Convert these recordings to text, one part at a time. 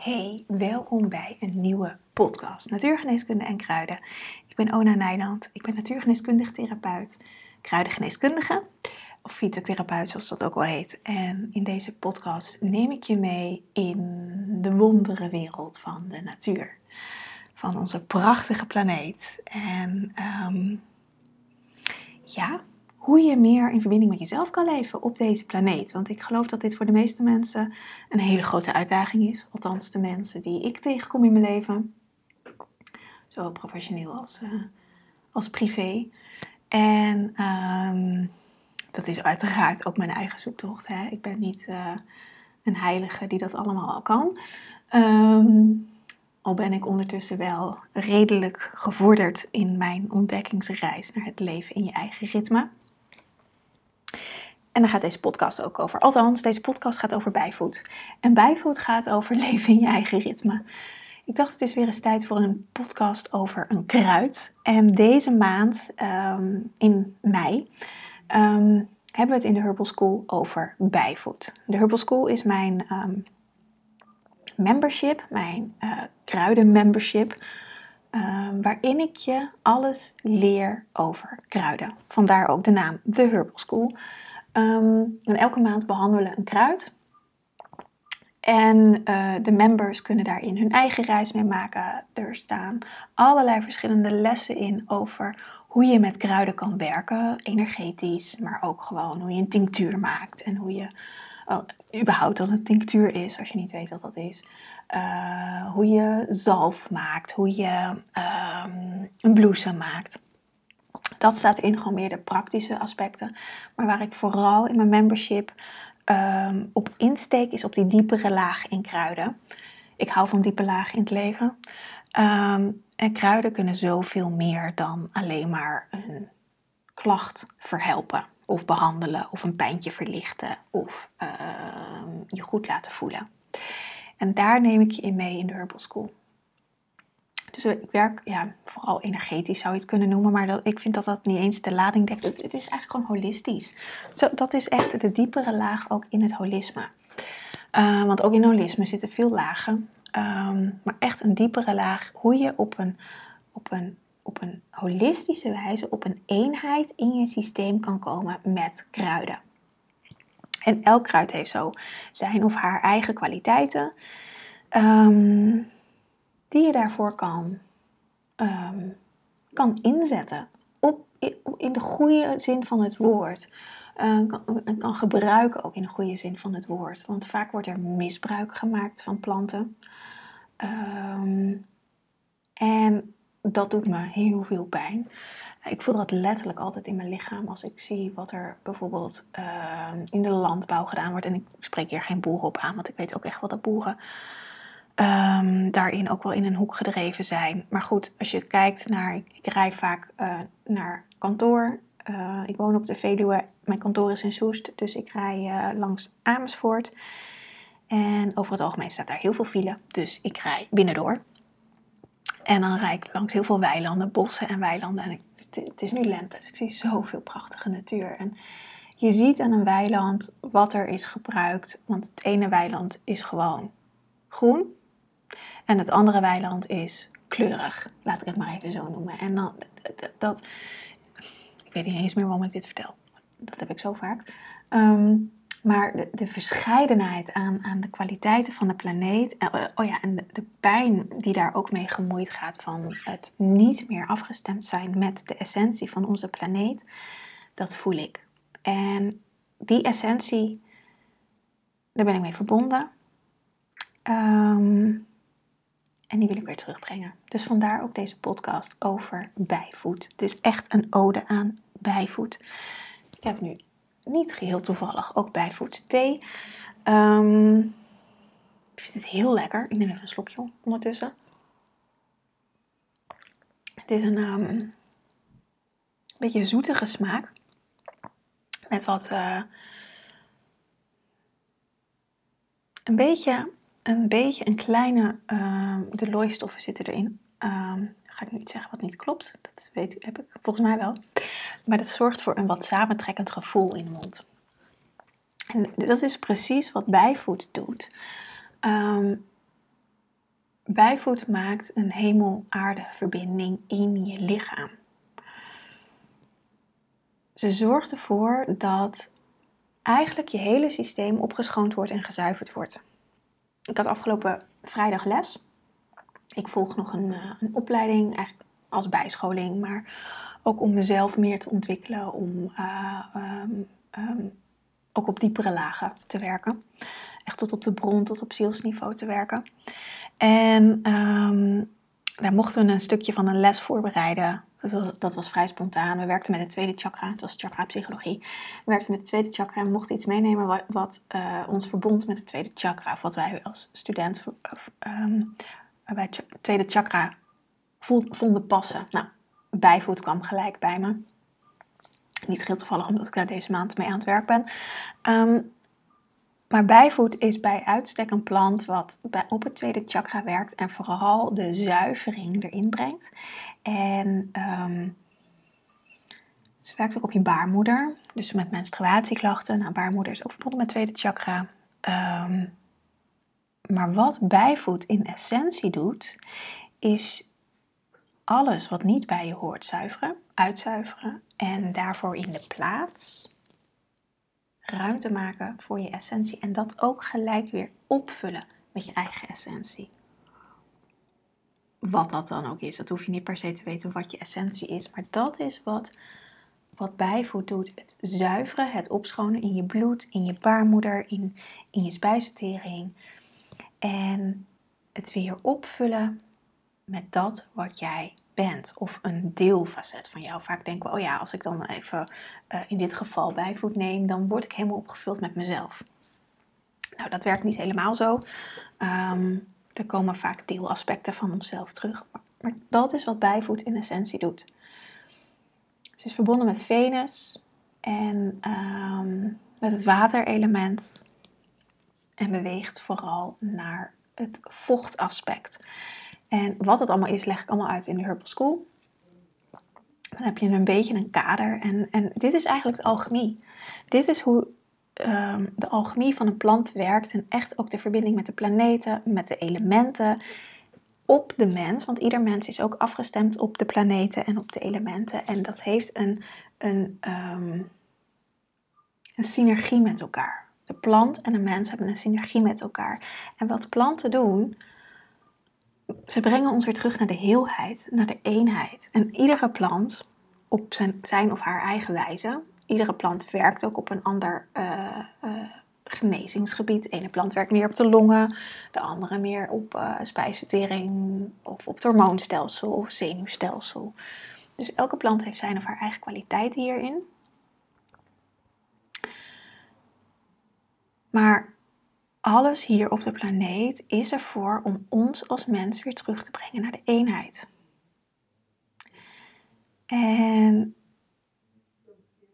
Hey, welkom bij een nieuwe podcast Natuurgeneeskunde en Kruiden. Ik ben Ona Nijland, ik ben natuurgeneeskundig therapeut, kruidengeneeskundige of fytotherapeut zoals dat ook wel heet. En in deze podcast neem ik je mee in de wondere wereld van de natuur. Van onze prachtige planeet. En ehm, ja, hoe je meer in verbinding met jezelf kan leven op deze planeet. Want ik geloof dat dit voor de meeste mensen een hele grote uitdaging is. Althans, de mensen die ik tegenkom in mijn leven. Zowel professioneel als, uh, als privé. En ehm, dat is uiteraard ook mijn eigen zoektocht. Hè. Ik ben niet uh, een heilige die dat allemaal al kan. Um, al ben ik ondertussen wel redelijk gevorderd in mijn ontdekkingsreis naar het leven in je eigen ritme. En daar gaat deze podcast ook over. Althans, deze podcast gaat over bijvoed. En bijvoed gaat over leven in je eigen ritme. Ik dacht, het is weer eens tijd voor een podcast over een kruid. En deze maand, ehm, in mei, um, hebben we het in de Herbal School over bijvoed. De Herbal School is mijn ehm, membership, mijn uh, kruiden-membership. waarin ik je alles leer over kruiden. Vandaar ook de naam The Herbal School. Ehm, en elke maand behandelen een kruid. En uh, de members kunnen daarin hun eigen reis mee maken. Er staan allerlei verschillende lessen in over hoe je met kruiden kan werken, energetisch, maar ook gewoon hoe je een tinctuur maakt en hoe je uh, überhaupt dat een tinctuur is, als je niet weet wat dat is. Uh, hoe je zalf maakt, hoe je um, een bloesem maakt. Dat staat in gewoon meer de praktische aspecten. Maar waar ik vooral in mijn membership um, op insteek is op die diepere laag in kruiden. Ik hou van diepe lagen in het leven. Um, en kruiden kunnen zoveel meer dan alleen maar een klacht verhelpen. Of behandelen, of een pijntje verlichten, of uh, je goed laten voelen. En daar neem ik je in mee in de Herbal School. Dus ik werk ja, vooral energetisch zou je het kunnen noemen, maar dat, ik vind dat dat niet eens de lading dekt. Het, is eigenlijk gewoon holistisch. Zo, dat is echt de diepere laag ook in het holisme. Uh, want ook in holisme zitten veel lagen, um, maar echt een diepere laag hoe je op een, op, een, op een holistische wijze, op een eenheid in je systeem kan komen met kruiden. En elk kruid heeft zo zijn of haar eigen kwaliteiten. Um, die je daarvoor kan, um, kan inzetten. Op, in de goede zin van het woord. Uh, kan, kan gebruiken ook in de goede zin van het woord. Want vaak wordt er misbruik gemaakt van planten. Um, en dat doet me heel veel pijn. Ik voel dat letterlijk altijd in mijn lichaam als ik zie wat er bijvoorbeeld uh, in de landbouw gedaan wordt. En ik spreek hier geen boeren op aan, want ik weet ook echt wel dat boeren um, daarin ook wel in een hoek gedreven zijn. Maar goed, als je kijkt naar, ik, rij vaak uh, naar kantoor. Uh, ik woon op de Veluwe, mijn kantoor is in Soest, dus ik rij uh, langs Amersfoort. En over het algemeen staat daar heel veel file, dus ik rij binnendoor. En dan rijd ik langs heel veel weilanden, bossen en weilanden. En het is nu lente, dus ik zie zoveel prachtige natuur. En je ziet aan een weiland wat er is gebruikt, want het ene weiland is gewoon groen. En het andere weiland is kleurig. Laat ik het maar even zo noemen. En dan, dat, ik weet niet eens meer waarom ik dit vertel. Dat heb ik zo vaak. Um, maar de, de, verscheidenheid aan, aan de kwaliteiten van de planeet. Uh, oh ja, en de, de, pijn die daar ook mee gemoeid gaat van het niet meer afgestemd zijn met de essentie van onze planeet. Dat voel ik. En die essentie, daar ben ik mee verbonden. Um, en die wil ik weer terugbrengen. Dus vandaar ook deze podcast over bijvoed. Het is echt een ode aan bijvoed. Ik heb nu niet geheel toevallig ook bijvoed thee. Um, ik vind het heel lekker. Ik neem even een slokje ondertussen. Het is een um, beetje zoetige smaak. Met wat... Uh, een beetje een beetje een kleine, uh, de looistoffen zitten erin. Uh, ga ik nu iets zeggen wat niet klopt, dat weet, heb ik volgens mij wel. Maar dat zorgt voor een wat samentrekkend gevoel in de mond. En dat is precies wat bijvoed doet. Um, bijvoet maakt een hemel-aarde verbinding in je lichaam. Ze zorgt ervoor dat eigenlijk je hele systeem opgeschoond wordt en gezuiverd wordt. Ik had afgelopen vrijdag les. Ik volg nog een, eh, een opleiding, eigenlijk als bijscholing, maar ook om mezelf meer te ontwikkelen, om uh, um, um, ook op diepere lagen te werken. Echt tot op de bron, tot op zielsniveau te werken. En um, daar mochten we een stukje van een les voorbereiden. Dat was, vrij spontaan. We werkten met het tweede chakra, het was chakra psychologie. We werkten met het tweede chakra en mochten iets meenemen wat, wat uh, ons verbond met het tweede chakra. Of wat wij als student um, bij het tweede chakra vonden passen. Nou, bijvoet kwam gelijk bij me. Niet heel toevallig omdat ik daar deze maand mee aan het werk ben. Um, maar bijvoet is bij uitstek een plant wat op het tweede chakra werkt en vooral de zuivering erin brengt. En ze werkt ook op je baarmoeder, dus met menstruatieklachten. Nou, baarmoeder is ook verbonden met het tweede chakra. Um, maar wat bijvoet in essentie doet, is alles wat niet bij je hoort zuiveren, uitzuiveren en daarvoor in de plaats ruimte maken voor je essentie en dat ook gelijk weer opvullen met je eigen essentie. Wat dat dan ook is, dat hoef je niet per se te weten wat je essentie is, maar dat is wat, wat bijvoed doet. Het zuiveren, het opschonen in je bloed, in je baarmoeder, in, in je spijsvertering. En het weer opvullen met dat wat jij of een deelfacet van jou. Vaak denken we, oh ja, als ik dan even uh, in dit geval bijvoet neem, dan word ik helemaal opgevuld met mezelf. Nou, dat werkt niet helemaal zo. Um, er komen vaak deelaspecten van onszelf terug. Maar, dat is wat bijvoet in essentie doet. Ze is verbonden met Venus en um, met het waterelement. En beweegt vooral naar het vochtaspect. En wat het allemaal is, leg ik allemaal uit in de Herbal School. Dan heb je een beetje een kader. En, en dit is eigenlijk de alchemie. Dit is hoe um, de alchemie van een plant werkt. En echt ook de verbinding met de planeten, met de elementen. Op de mens, want ieder mens is ook afgestemd op de planeten en op de elementen. En dat heeft een, een, um, een synergie met elkaar. De plant en de mens hebben een synergie met elkaar. En wat planten doen, ze brengen ons weer terug naar de heelheid, naar de eenheid. En iedere plant op zijn, zijn of haar eigen wijze, iedere plant werkt ook op een ander uh, uh, genezingsgebied. De ene plant werkt meer op de longen, de andere meer op uh, spijsvertering of op het hormoonstelsel of zenuwstelsel. Dus elke plant heeft zijn of haar eigen kwaliteiten hierin. Maar alles hier op de planeet is ervoor om ons als mens weer terug te brengen naar de eenheid. En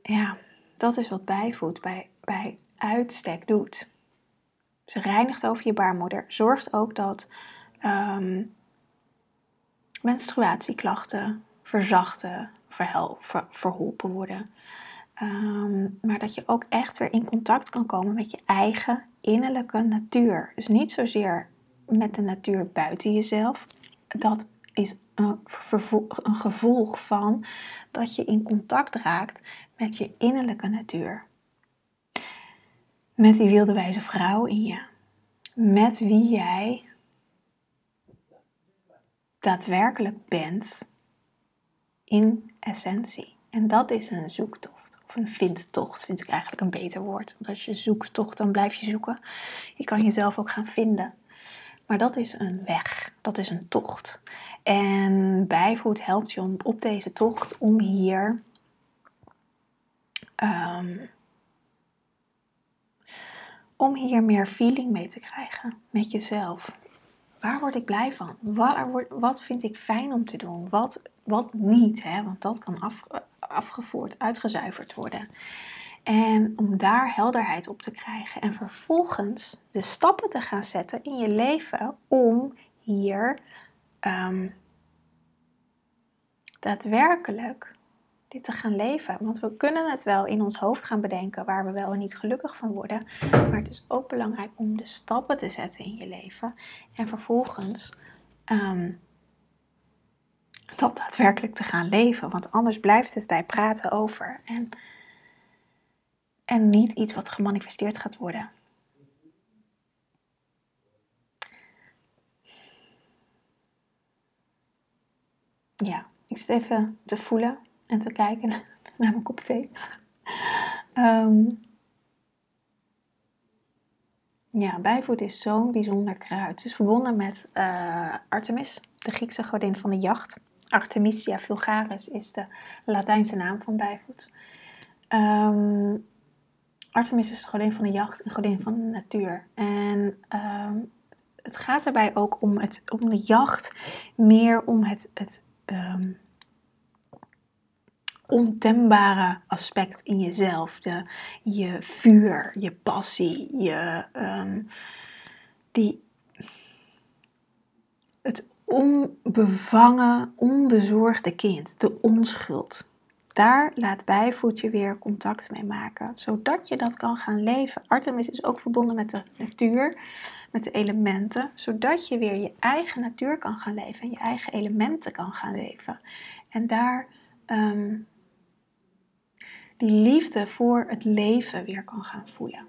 ja, dat is wat bijvoed bij, bij uitstek doet. Ze reinigt over je baarmoeder, zorgt ook dat um, menstruatieklachten verzachten, verhel, ver, verholpen worden. Um, maar dat je ook echt weer in contact kan komen met je eigen innerlijke natuur. Dus niet zozeer met de natuur buiten jezelf. Dat is een, een gevolg van dat je in contact raakt met je innerlijke natuur. Met die wilde wijze vrouw in je. Met wie jij daadwerkelijk bent in essentie. En dat is een zoektocht een vindtocht vind ik eigenlijk een beter woord. Want als je zoekt dan blijf je zoeken. Je kan jezelf ook gaan vinden. Maar dat is een weg, dat is een tocht. En bijvoed helpt je op deze tocht om hier um, om hier meer feeling mee te krijgen met jezelf. Waar word ik blij van? Waar, wat vind ik fijn om te doen? Wat, wat niet? Hè? Want dat kan af, afgevoerd, uitgezuiverd worden. En om daar helderheid op te krijgen en vervolgens de stappen te gaan zetten in je leven om hier um, daadwerkelijk dit te gaan leven. Want we kunnen het wel in ons hoofd gaan bedenken waar we wel en niet gelukkig van worden. Maar het is ook belangrijk om de stappen te zetten in je leven. En vervolgens ehm, dat daadwerkelijk te gaan leven. Want anders blijft het bij praten over en, en niet iets wat gemanifesteerd gaat worden. Ja, ik zit even te voelen en te kijken naar mijn kop thee. um, ja, bijvoet is zo'n bijzonder kruid. Het is verbonden met uh, Artemis, de Griekse godin van de jacht. Artemisia vulgaris is de Latijnse naam van bijvoet. Um, Artemis is de godin van de jacht en godin van de natuur. En um, het gaat daarbij ook om, het, om de jacht, meer om het, het um, ontembare aspect in jezelf. De, je vuur, je passie, je, die, onbevangen, onbezorgde kind, de onschuld. Daar laat bijvoet je weer contact mee maken, zodat je dat kan gaan leven. Artemis is ook verbonden met de natuur, met de elementen, zodat je weer je eigen natuur kan gaan leven en je eigen elementen kan gaan leven. En daar um, die liefde voor het leven weer kan gaan voelen.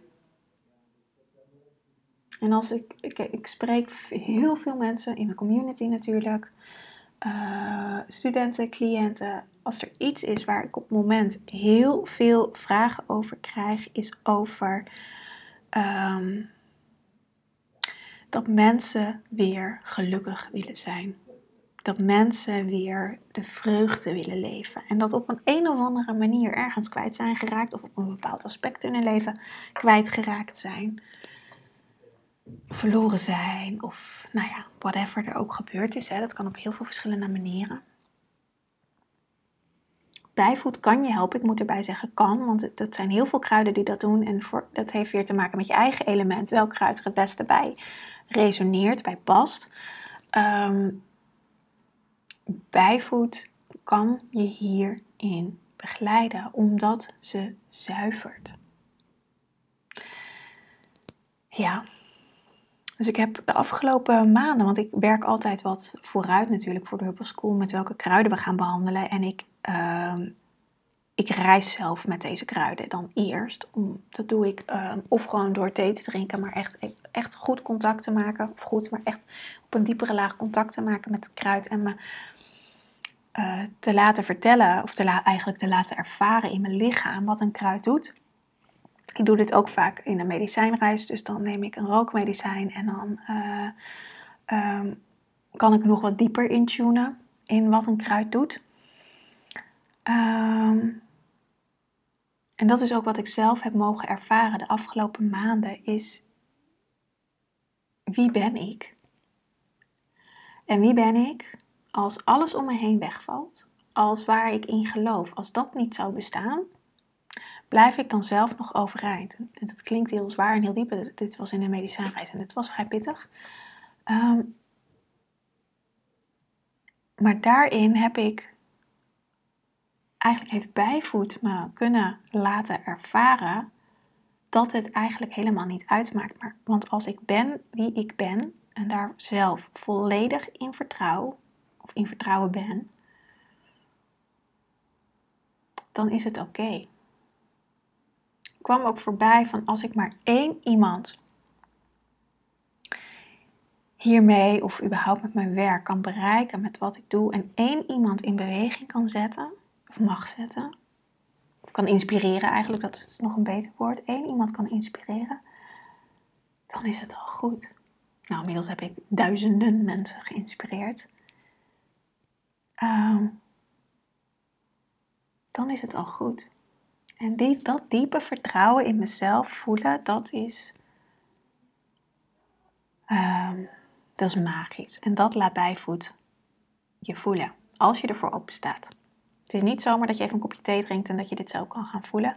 En als ik, ik, ik spreek heel veel mensen in mijn community natuurlijk, uh, studenten, cliënten. Als er iets is waar ik op het moment heel veel vragen over krijg, is over um, dat mensen weer gelukkig willen zijn dat mensen weer de vreugde willen leven. En dat op een een of andere manier ergens kwijt zijn geraakt, of op een bepaald aspect in hun leven kwijtgeraakt zijn. Verloren zijn, of nou ja, whatever er ook gebeurd is. Hè. Dat kan op heel veel verschillende manieren. Bijvoed kan je helpen. Ik moet erbij zeggen kan, want dat zijn heel veel kruiden die dat doen. En voor, dat heeft weer te maken met je eigen element. Welk kruid er het beste bij resoneert, bij past. Um, bijvoed kan je hierin begeleiden, omdat ze zuivert. Ja, dus ik heb de afgelopen maanden, want ik werk altijd wat vooruit natuurlijk voor de Herbal School met welke kruiden we gaan behandelen. En ik, uh, ik reis zelf met deze kruiden dan eerst. Om, dat doe ik uh, of gewoon door thee te drinken, maar echt, echt goed contact te maken. Of goed, maar echt op een diepere laag contact te maken met het kruid. En me uh, te laten vertellen, of te eigenlijk te laten ervaren in mijn lichaam wat een kruid doet. Ik doe dit ook vaak in een medicijnreis, dus dan neem ik een rookmedicijn en dan uh, um, kan ik nog wat dieper intunen in wat een kruid doet. Um, en dat is ook wat ik zelf heb mogen ervaren de afgelopen maanden, is wie ben ik? En wie ben ik als alles om me heen wegvalt, als waar ik in geloof, als dat niet zou bestaan, blijf ik dan zelf nog overeind? En dat klinkt heel zwaar en heel diep. Dit was in de medicijnreis en het was vrij pittig. Um, maar daarin heb ik, eigenlijk heeft bijvoed me kunnen laten ervaren dat het eigenlijk helemaal niet uitmaakt. Maar, want als ik ben wie ik ben en daar zelf volledig in vertrouw, of in vertrouwen ben, dan is het oké. Kwam ook voorbij van als ik maar één iemand hiermee of überhaupt met mijn werk kan bereiken met wat ik doe en één iemand in beweging kan zetten, of mag zetten, of kan inspireren eigenlijk, dat is nog een beter woord, één iemand kan inspireren, dan is het al goed. Nou, inmiddels heb ik duizenden mensen geïnspireerd. Ehm, dan is het al goed. En die, dat diepe vertrouwen in mezelf voelen, dat is, um, dat is magisch. En dat laat bijvoed je voelen, als je ervoor open staat. Het is niet zomaar dat je even een kopje thee drinkt en dat je dit zo kan gaan voelen.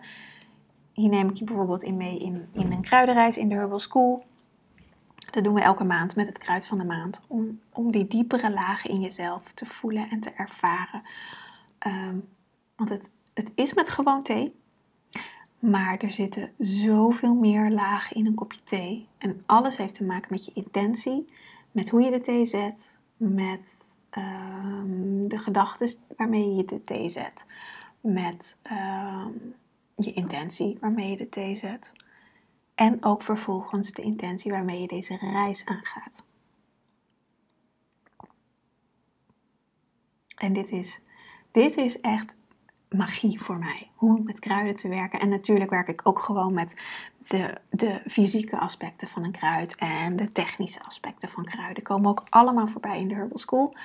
Hier neem ik je bijvoorbeeld in mee in, in een kruidenreis in de Herbal School. Dat doen we elke maand met het kruid van de maand. Om, om die diepere lagen in jezelf te voelen en te ervaren. Ehm, want het, het is met gewoon thee. Maar er zitten zoveel meer lagen in een kopje thee. En alles heeft te maken met je intentie, met hoe je de thee zet, met ehm, de gedachten waarmee je de thee zet, met ehm, je intentie waarmee je de thee zet. En ook vervolgens de intentie waarmee je deze reis aangaat. En dit is, dit is echt magie voor mij. Hoe met kruiden te werken. En natuurlijk werk ik ook gewoon met de, de fysieke aspecten van een kruid en de technische aspecten van kruiden. Komen ook allemaal voorbij in de Herbal School.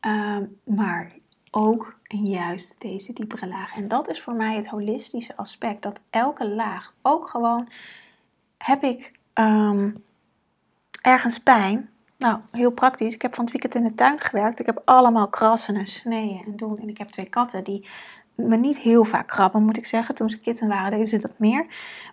Ehm, maar ook juist deze diepere laag. En dat is voor mij het holistische aspect. Dat elke laag ook gewoon heb ik um, ergens pijn. Nou, heel praktisch. Ik heb van het weekend in de tuin gewerkt. Ik heb allemaal krassen en sneeën en doen. En ik heb twee katten die me niet heel vaak krabben, moet ik zeggen. Toen ze kitten waren, deden ze dat meer.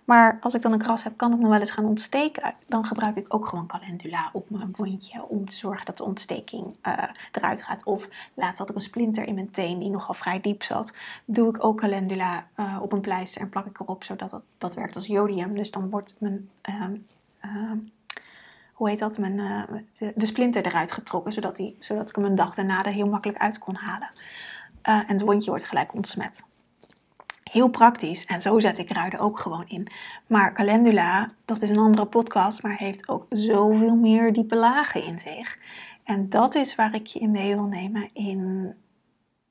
Maar als ik dan een kras heb, kan het nog wel eens gaan ontsteken. Dan gebruik ik ook gewoon calendula op mijn wondje om te zorgen dat de ontsteking uh, eruit gaat. Of laatst had ik een splinter in mijn teen die nogal vrij diep zat. Doe ik ook calendula uh, op een pleister en plak ik erop, zodat dat, dat werkt als jodium. Dus dan wordt mijn... Uh, hoe heet dat, mijn, uh, de, de, splinter eruit getrokken, zodat, die, zodat ik hem een dag daarna er heel makkelijk uit kon halen. Uh, en het wondje wordt gelijk ontsmet. Heel praktisch. En zo zet ik kruiden ook gewoon in. Maar calendula, dat is een andere podcast, maar heeft ook zoveel meer diepe lagen in zich. En dat is waar ik je in mee wil nemen in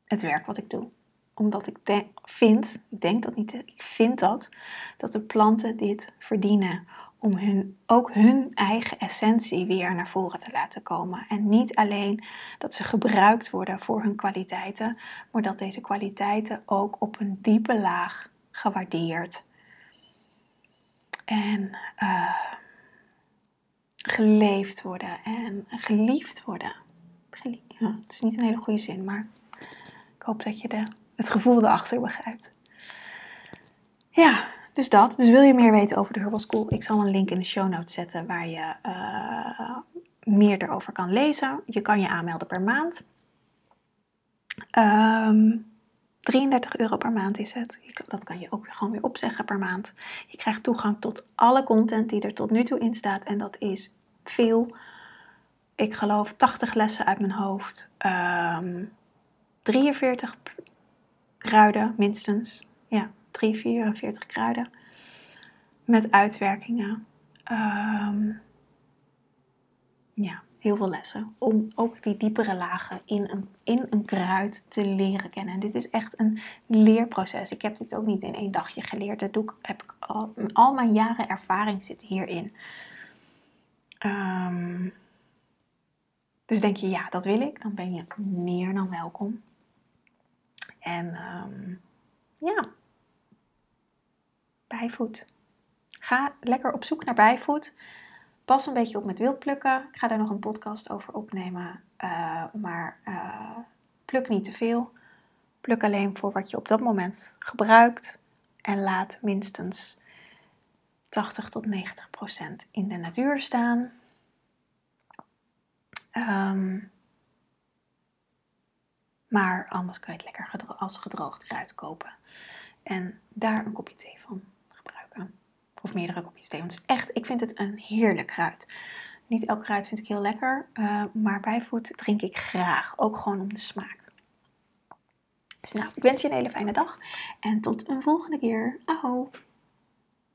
het werk wat ik doe. Omdat ik vind, ik denk dat niet, ik vind dat, dat de planten dit verdienen om hun, ook hun eigen essentie weer naar voren te laten komen. En niet alleen dat ze gebruikt worden voor hun kwaliteiten, maar dat deze kwaliteiten ook op een diepe laag gewaardeerd en uh, geleefd worden en geliefd worden. Het is niet een hele goede zin, maar ik hoop dat je de, het gevoel erachter begrijpt. Ja, dus dat. Dus wil je meer weten over de Herbal School? Ik zal een link in de show notes zetten waar je uh, meer erover kan lezen. Je kan je aanmelden per maand. Um, ehm, 33 euro per maand is het. Dat kan je ook gewoon weer opzeggen per maand. Je krijgt toegang tot alle content die er tot nu toe in staat. En dat is veel. Ik geloof 80 lessen uit mijn hoofd. Um, ehm, 43 kruiden minstens. Ja, 3, 44 kruiden. Met uitwerkingen. Um, ja, heel veel lessen. Om ook die diepere lagen in een, in een kruid te leren kennen. En dit is echt een leerproces. Ik heb dit ook niet in één dagje geleerd. Dat doe ik, heb ik al, al mijn jaren ervaring zit hierin. Um, dus denk je, ja, dat wil ik. Dan ben je meer dan welkom. En um, ja, bijvoed. Ga lekker op zoek naar bijvoed. Pas een beetje op met wildplukken. Ik ga daar nog een podcast over opnemen. Uh, maar uh, pluk niet te veel. Pluk alleen voor wat je op dat moment gebruikt. En laat minstens 80 tot 90 procent in de natuur staan. Um, maar anders kan je het lekker als gedroogd kruid kopen. En daar een kopje thee van. Of meerdere kopjes thee. Want het is echt, ik vind het een heerlijk kruid. Niet elk kruid vind ik heel lekker, uh, maar bijvoet drink ik graag. Ook gewoon om de smaak. Dus nou, ik wens je een hele fijne dag. En tot een volgende keer. Aho!